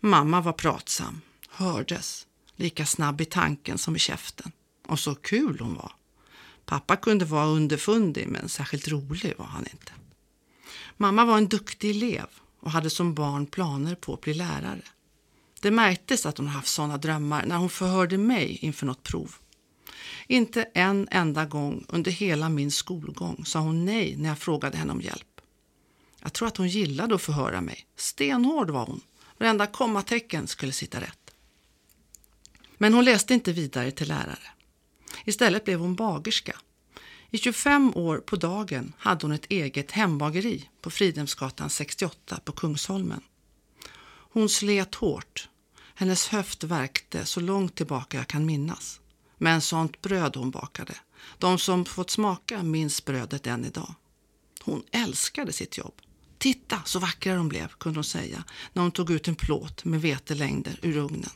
Mamma var pratsam, hördes, lika snabb i tanken som i käften. Och så kul hon var. Pappa kunde vara underfundig, men särskilt rolig var han inte. Mamma var en duktig elev och hade som barn planer på att bli lärare. Det märktes att hon haft sådana drömmar när hon förhörde mig inför något prov. Inte en enda gång under hela min skolgång sa hon nej när jag frågade henne om hjälp. Jag tror att hon gillade att förhöra mig. Stenhård var hon. Varenda kommatecken skulle sitta rätt. Men hon läste inte vidare till lärare. Istället blev hon bagerska. I 25 år på dagen hade hon ett eget hembageri på Fridhemsgatan 68 på Kungsholmen. Hon slet hårt. Hennes höft verkte så långt tillbaka jag kan minnas. Men sånt bröd hon bakade. De som fått smaka minns brödet än idag. Hon älskade sitt jobb. Titta så vackra de blev, kunde hon säga när hon tog ut en plåt med vetelängder ur ugnen.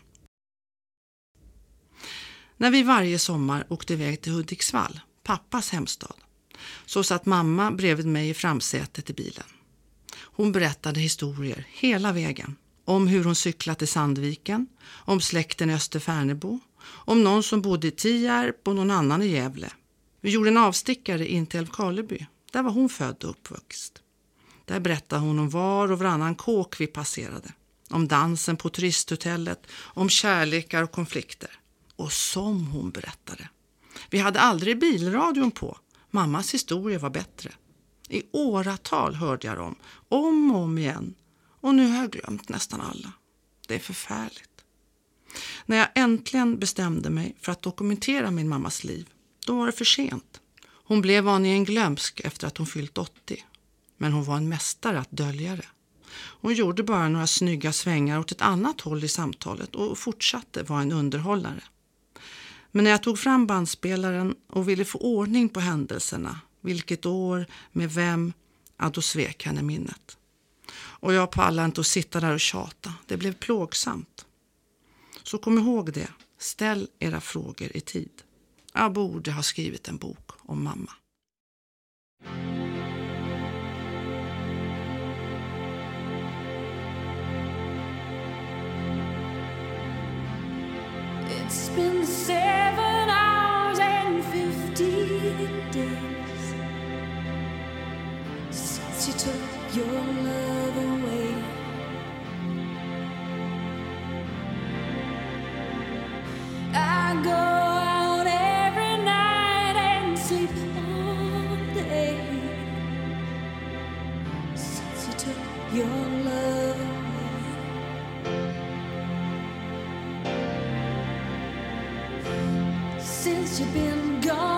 När vi varje sommar åkte iväg till Hudiksvall, pappas hemstad, så satt mamma bredvid mig i framsätet i bilen. Hon berättade historier hela vägen om hur hon cyklat till Sandviken, om släkten i Österfärnebo, om någon som bodde i Tierp och någon annan i Gävle. Vi gjorde en avstickare in till Älvkarleby. Där var hon född och uppvuxen. Där berättade hon om var och varannan kåk vi passerade. Om dansen på turisthotellet, om kärlekar och konflikter. Och som hon berättade. Vi hade aldrig bilradion på. Mammas historia var bättre. I åratal hörde jag dem, om och om igen. Och nu har jag glömt nästan alla. Det är förfärligt. När jag äntligen bestämde mig för att dokumentera min mammas liv, då var det för sent. Hon blev vanligen glömsk efter att hon fyllt 80. Men hon var en mästare att dölja det. Hon gjorde bara några snygga svängar åt ett annat håll i samtalet och fortsatte vara en underhållare. Men när jag tog fram bandspelaren och ville få ordning på händelserna, vilket år, med vem, ja då svek henne minnet. Och jag pallade inte att sitta där och tjata. Det blev plågsamt. Så kom ihåg det. Ställ era frågor i tid. Jag borde ha skrivit en bok om mamma. It's been seven hours and fifteen days since you took your love away. I go out every night and sleep all day since you took your love you've been gone,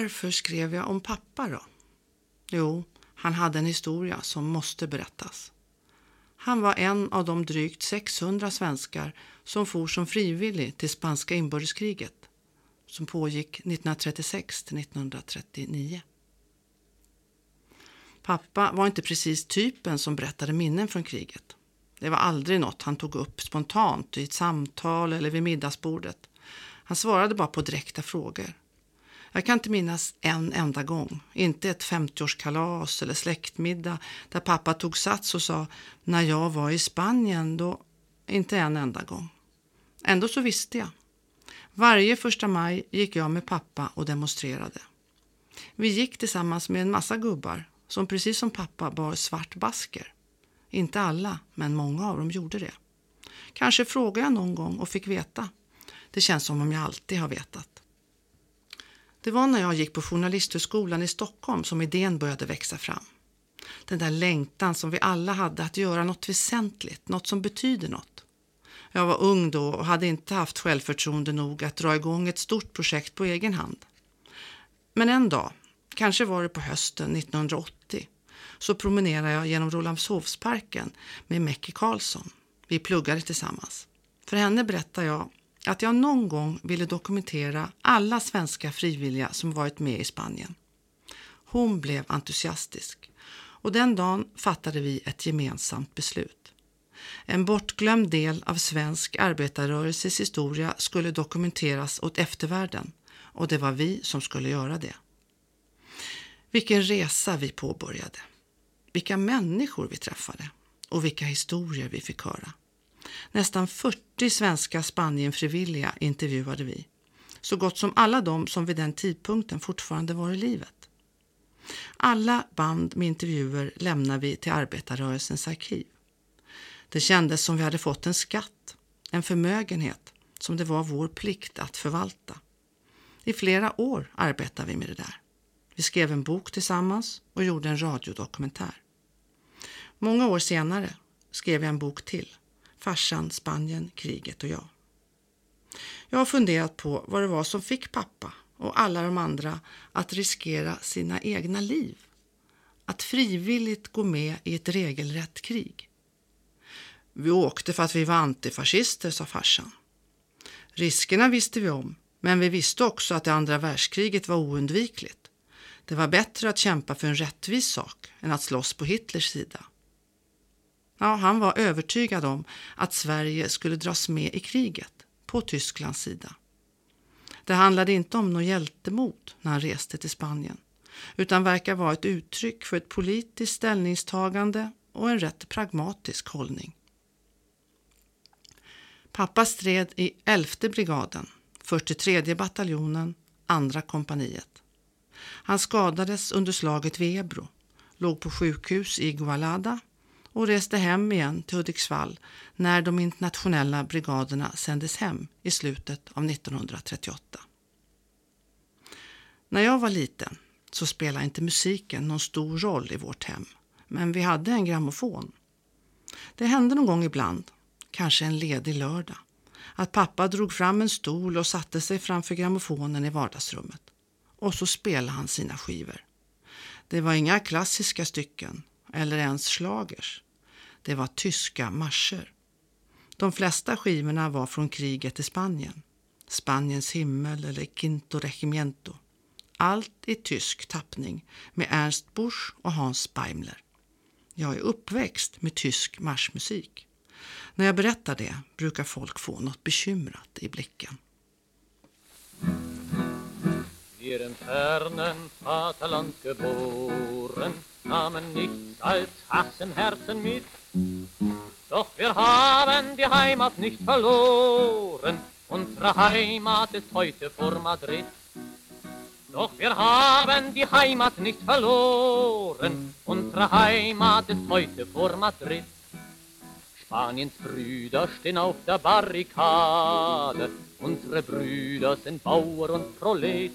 Varför skrev jag om pappa då? Jo, han hade en historia som måste berättas. Han var en av de drygt 600 svenskar som for som frivillig till spanska inbördeskriget som pågick 1936 till 1939. Pappa var inte precis typen som berättade minnen från kriget. Det var aldrig något han tog upp spontant i ett samtal eller vid middagsbordet. Han svarade bara på direkta frågor. Jag kan inte minnas en enda gång, inte ett 50-årskalas eller släktmiddag där pappa tog sats och sa när jag var i Spanien då, inte en enda gång. Ändå så visste jag. Varje första maj gick jag med pappa och demonstrerade. Vi gick tillsammans med en massa gubbar som precis som pappa bar svart basker. Inte alla, men många av dem gjorde det. Kanske frågade jag någon gång och fick veta. Det känns som om jag alltid har vetat. Det var när jag gick på Journalisthögskolan i Stockholm som idén började växa fram. Den där längtan som vi alla hade att göra något väsentligt, något som betyder något. Jag var ung då och hade inte haft självförtroende nog att dra igång ett stort projekt på egen hand. Men en dag, kanske var det på hösten 1980, så promenerade jag genom Rålambshovsparken med Mäcki Karlsson. Vi pluggade tillsammans. För henne berättade jag att jag någon gång ville dokumentera alla svenska frivilliga som varit med i Spanien. Hon blev entusiastisk Och den dagen fattade vi ett gemensamt beslut. En bortglömd del av svensk arbetarrörelses historia skulle dokumenteras åt eftervärlden och det var vi som skulle göra det. Vilken resa vi påbörjade. Vilka människor vi träffade och vilka historier vi fick höra. Nästan 40 svenska Spanienfrivilliga intervjuade vi. Så gott som alla de som vid den tidpunkten fortfarande var i livet. Alla band med intervjuer lämnar vi till arbetarrörelsens arkiv. Det kändes som vi hade fått en skatt, en förmögenhet som det var vår plikt att förvalta. I flera år arbetade vi med det där. Vi skrev en bok tillsammans och gjorde en radiodokumentär. Många år senare skrev jag en bok till, Farsan, Spanien, kriget och jag. Jag har funderat på vad det var som fick pappa och alla de andra att riskera sina egna liv. Att frivilligt gå med i ett regelrätt krig. Vi åkte för att vi var antifascister, sa farsan. Riskerna visste vi om, men vi visste också att det andra världskriget var oundvikligt. Det var bättre att kämpa för en rättvis sak än att slåss på Hitlers sida. Ja, han var övertygad om att Sverige skulle dras med i kriget på Tysklands sida. Det handlade inte om något hjältemod när han reste till Spanien utan verkar vara ett uttryck för ett politiskt ställningstagande och en rätt pragmatisk hållning. Pappa stred i 11 brigaden, 43 bataljonen, andra kompaniet. Han skadades under slaget vid Ebro, låg på sjukhus i Gualada och reste hem igen till Hudiksvall när de internationella brigaderna sändes hem i slutet av 1938. När jag var liten så spelade inte musiken någon stor roll i vårt hem, men vi hade en grammofon. Det hände någon gång ibland, kanske en ledig lördag, att pappa drog fram en stol och satte sig framför grammofonen i vardagsrummet. Och så spelade han sina skivor. Det var inga klassiska stycken eller ens slagers. Det var tyska marscher. De flesta skivorna var från kriget i Spanien. Spaniens himmel eller Quinto Regimiento. Allt i tysk tappning med Ernst Busch och Hans Beimler. Jag är uppväxt med tysk marschmusik. När jag berättar det brukar folk få något bekymrat i blicken. In fernen Vaterland geboren, nahmen nichts als Hass im Herzen mit. Doch wir haben die Heimat nicht verloren, unsere Heimat ist heute vor Madrid. Doch wir haben die Heimat nicht verloren, unsere Heimat ist heute vor Madrid. Spaniens Brüder stehen auf der Barrikade, unsere Brüder sind Bauer und Prolet.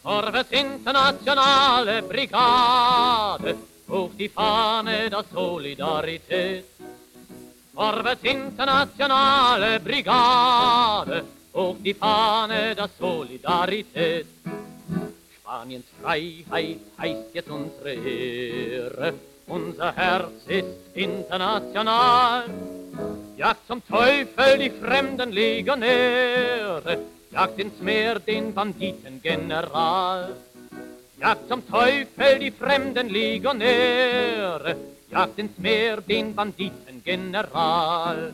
Vorwärts internationale Brigade, hoch die Fahne der Solidarität. Vorwärts internationale Brigade, hoch die Fahne der Solidarität. Spaniens Freiheit heißt jetzt unsere Ehre, unser Herz ist international. Jagt zum Teufel die fremden Legionäre, jagt ins Meer den Banditengeneral. Jagt zum Teufel die fremden Legionäre, jagt ins Meer den Banditengeneral.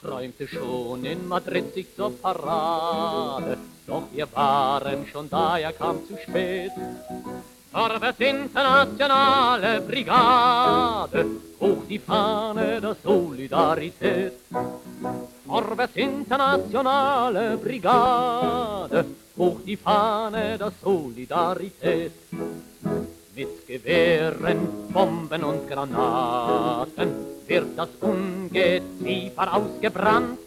Träumte schon in Madrid sich zur Parade, doch wir waren schon da, er kam zu spät. Vorwärts internationale Brigade, hoch die Fahne der Solidarität. Vorwärts internationale Brigade, hoch die Fahne der Solidarität. Mit Gewehren, Bomben und Granaten wird das Ungeziefer ausgebrannt.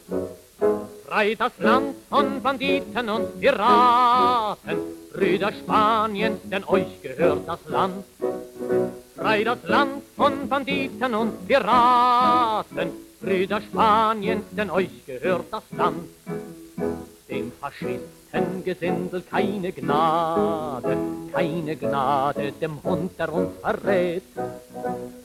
Frei das Land von Banditen und Piraten, Brüder Spaniens, denn euch gehört das Land. Frei das Land von Banditen und Piraten, Brüder Spaniens, denn euch gehört das Land. Dem Faschistengesindel keine Gnade, keine Gnade dem Hund, der uns verrät.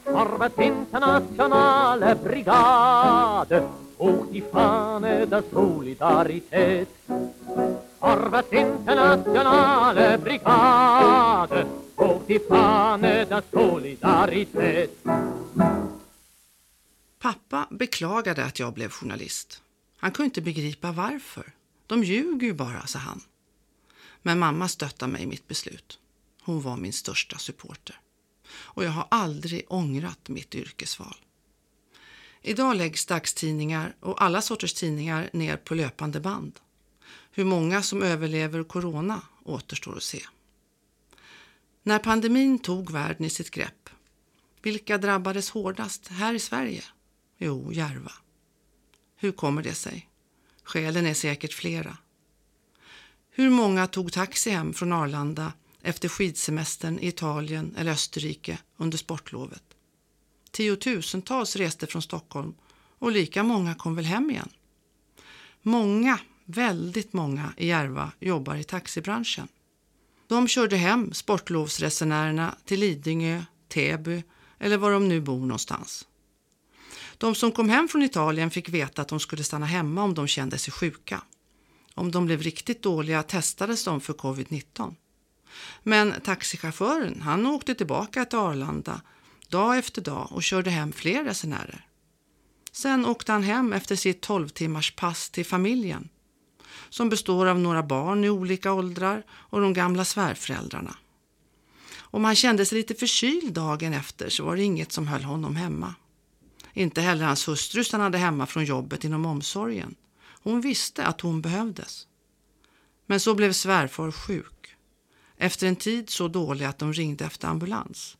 Vorwärts internationale Brigade, och die Fahne der Solidarität. Vorwärts internationale Brigade, och till Canada solidaritet. Pappa beklagade att jag blev journalist. Han kunde inte begripa varför. De ljuger ju bara, sa han. Men mamma stöttade mig i mitt beslut. Hon var min största supporter. Och jag har aldrig ångrat mitt yrkesval. Idag läggs dagstidningar och alla sorters tidningar ner på löpande band. Hur många som överlever corona återstår att se. När pandemin tog världen i sitt grepp, vilka drabbades hårdast här i Sverige? Jo, Järva. Hur kommer det sig? Skälen är säkert flera. Hur många tog taxi hem från Arlanda efter skidsemestern i Italien eller Österrike under sportlovet? Tiotusentals reste från Stockholm och lika många kom väl hem igen. Många, väldigt många i Järva jobbar i taxibranschen. De körde hem sportlovsresenärerna till Lidingö, Täby eller var de nu bor någonstans. De som kom hem från Italien fick veta att de skulle stanna hemma om de kände sig sjuka. Om de blev riktigt dåliga testades de för covid-19. Men taxichauffören han åkte tillbaka till Arlanda dag efter dag och körde hem fler resenärer. Sen åkte han hem efter sitt 12 timmars pass till familjen som består av några barn i olika åldrar och de gamla svärföräldrarna. Om han kände sig lite förkyld dagen efter så var det inget som höll honom hemma. Inte heller hans hustru stannade hemma från jobbet inom omsorgen. Hon visste att hon behövdes. Men så blev svärfar sjuk. Efter en tid så dålig att de ringde efter ambulans.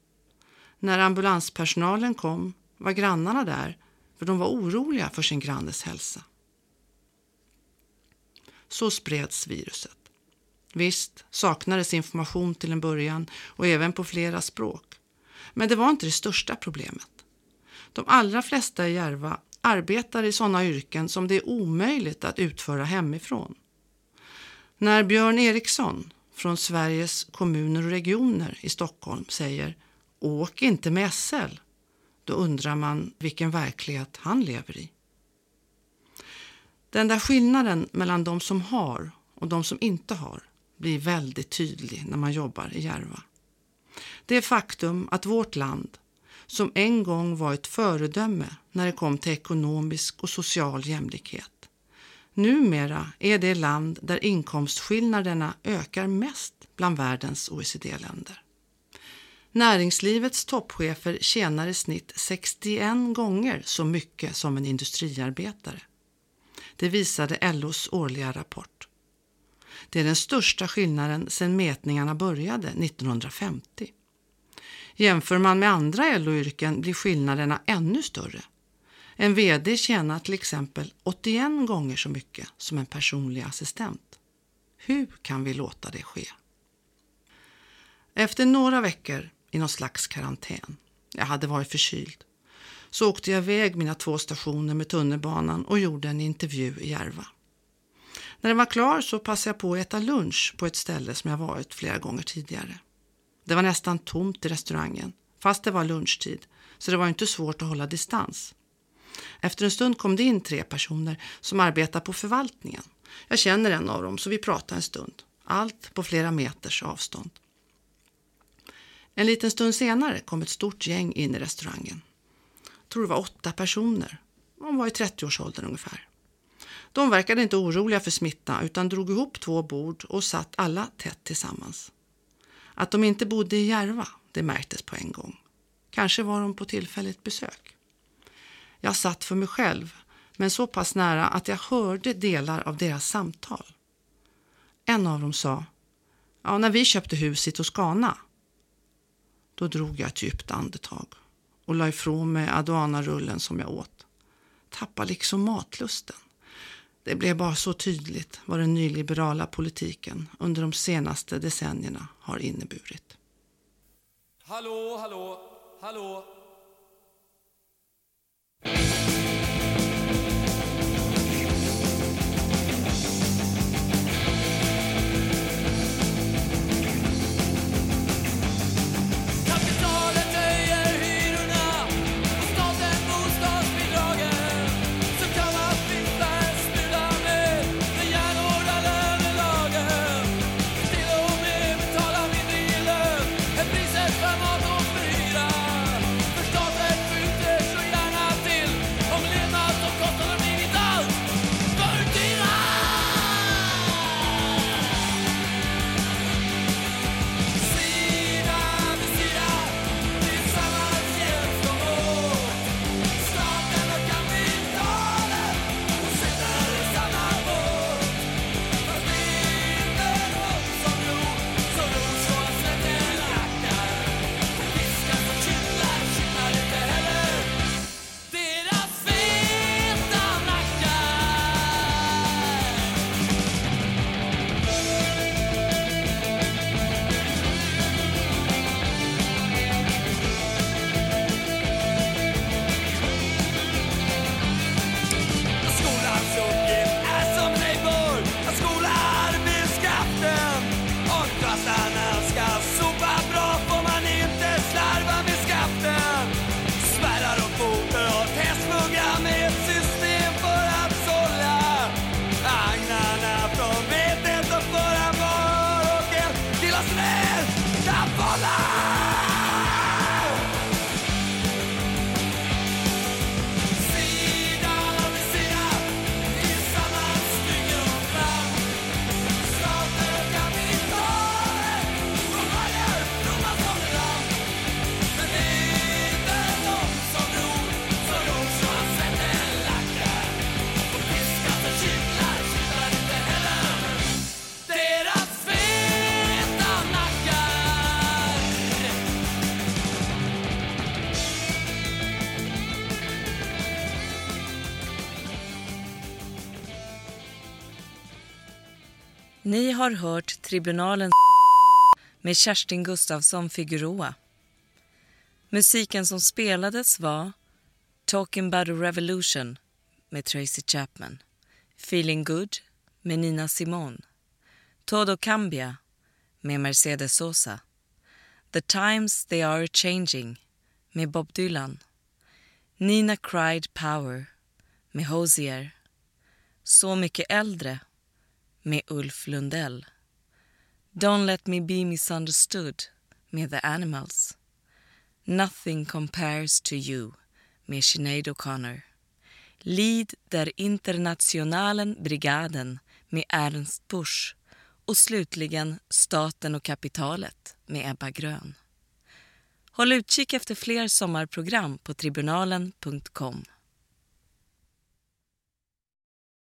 När ambulanspersonalen kom var grannarna där för de var oroliga för sin grannes hälsa. Så spreds viruset. Visst saknades information till en början och även på flera språk. Men det var inte det största problemet. De allra flesta i Järva arbetar i sådana yrken som det är omöjligt att utföra hemifrån. När Björn Eriksson från Sveriges kommuner och regioner i Stockholm säger Åk inte med SL, då undrar man vilken verklighet han lever i. Den där skillnaden mellan de som har och de som inte har blir väldigt tydlig när man jobbar i Järva. Det faktum att vårt land, som en gång var ett föredöme när det kom till ekonomisk och social jämlikhet, numera är det land där inkomstskillnaderna ökar mest bland världens OECD-länder. Näringslivets toppchefer tjänar i snitt 61 gånger så mycket som en industriarbetare. Det visade LOs årliga rapport. Det är den största skillnaden sedan mätningarna började 1950. Jämför man med andra LO-yrken blir skillnaderna ännu större. En VD tjänar till exempel 81 gånger så mycket som en personlig assistent. Hur kan vi låta det ske? Efter några veckor i någon slags karantän, jag hade varit förkyld, så åkte jag iväg mina två stationer med tunnelbanan och gjorde en intervju i Järva. När den var klar så passade jag på att äta lunch på ett ställe som jag varit flera gånger tidigare. Det var nästan tomt i restaurangen, fast det var lunchtid, så det var inte svårt att hålla distans. Efter en stund kom det in tre personer som arbetar på förvaltningen. Jag känner en av dem, så vi pratade en stund. Allt på flera meters avstånd. En liten stund senare kom ett stort gäng in i restaurangen. Jag tror det var åtta personer. De var i 30-årsåldern ungefär. De verkade inte oroliga för smitta utan drog ihop två bord och satt alla tätt tillsammans. Att de inte bodde i Järva, det märktes på en gång. Kanske var de på tillfälligt besök. Jag satt för mig själv, men så pass nära att jag hörde delar av deras samtal. En av dem sa, ja, när vi köpte hus i Toscana. Då drog jag ett djupt andetag och la ifrån mig aduanarullen som jag åt. Tappade liksom matlusten. Det blev bara så tydligt vad den nyliberala politiken under de senaste decennierna har inneburit. Hallå, hallå, hallå. Kapitalet Ni har hört Tribunalen med Kerstin Gustafsson Figueroa. Musiken som spelades var Talking about a revolution med Tracy Chapman, Feeling good med Nina Simone, Todo cambia med Mercedes Sosa, The times they are changing med Bob Dylan, Nina cried power med Hosier, Så mycket äldre med Ulf Lundell, Don't let me be misunderstood med The Animals, Nothing compares to you med Sinead O'Connor. Lead der Internationalen Brigaden med Ernst Busch och slutligen Staten och kapitalet med Ebba Grön. Håll utkik efter fler sommarprogram på tribunalen.com.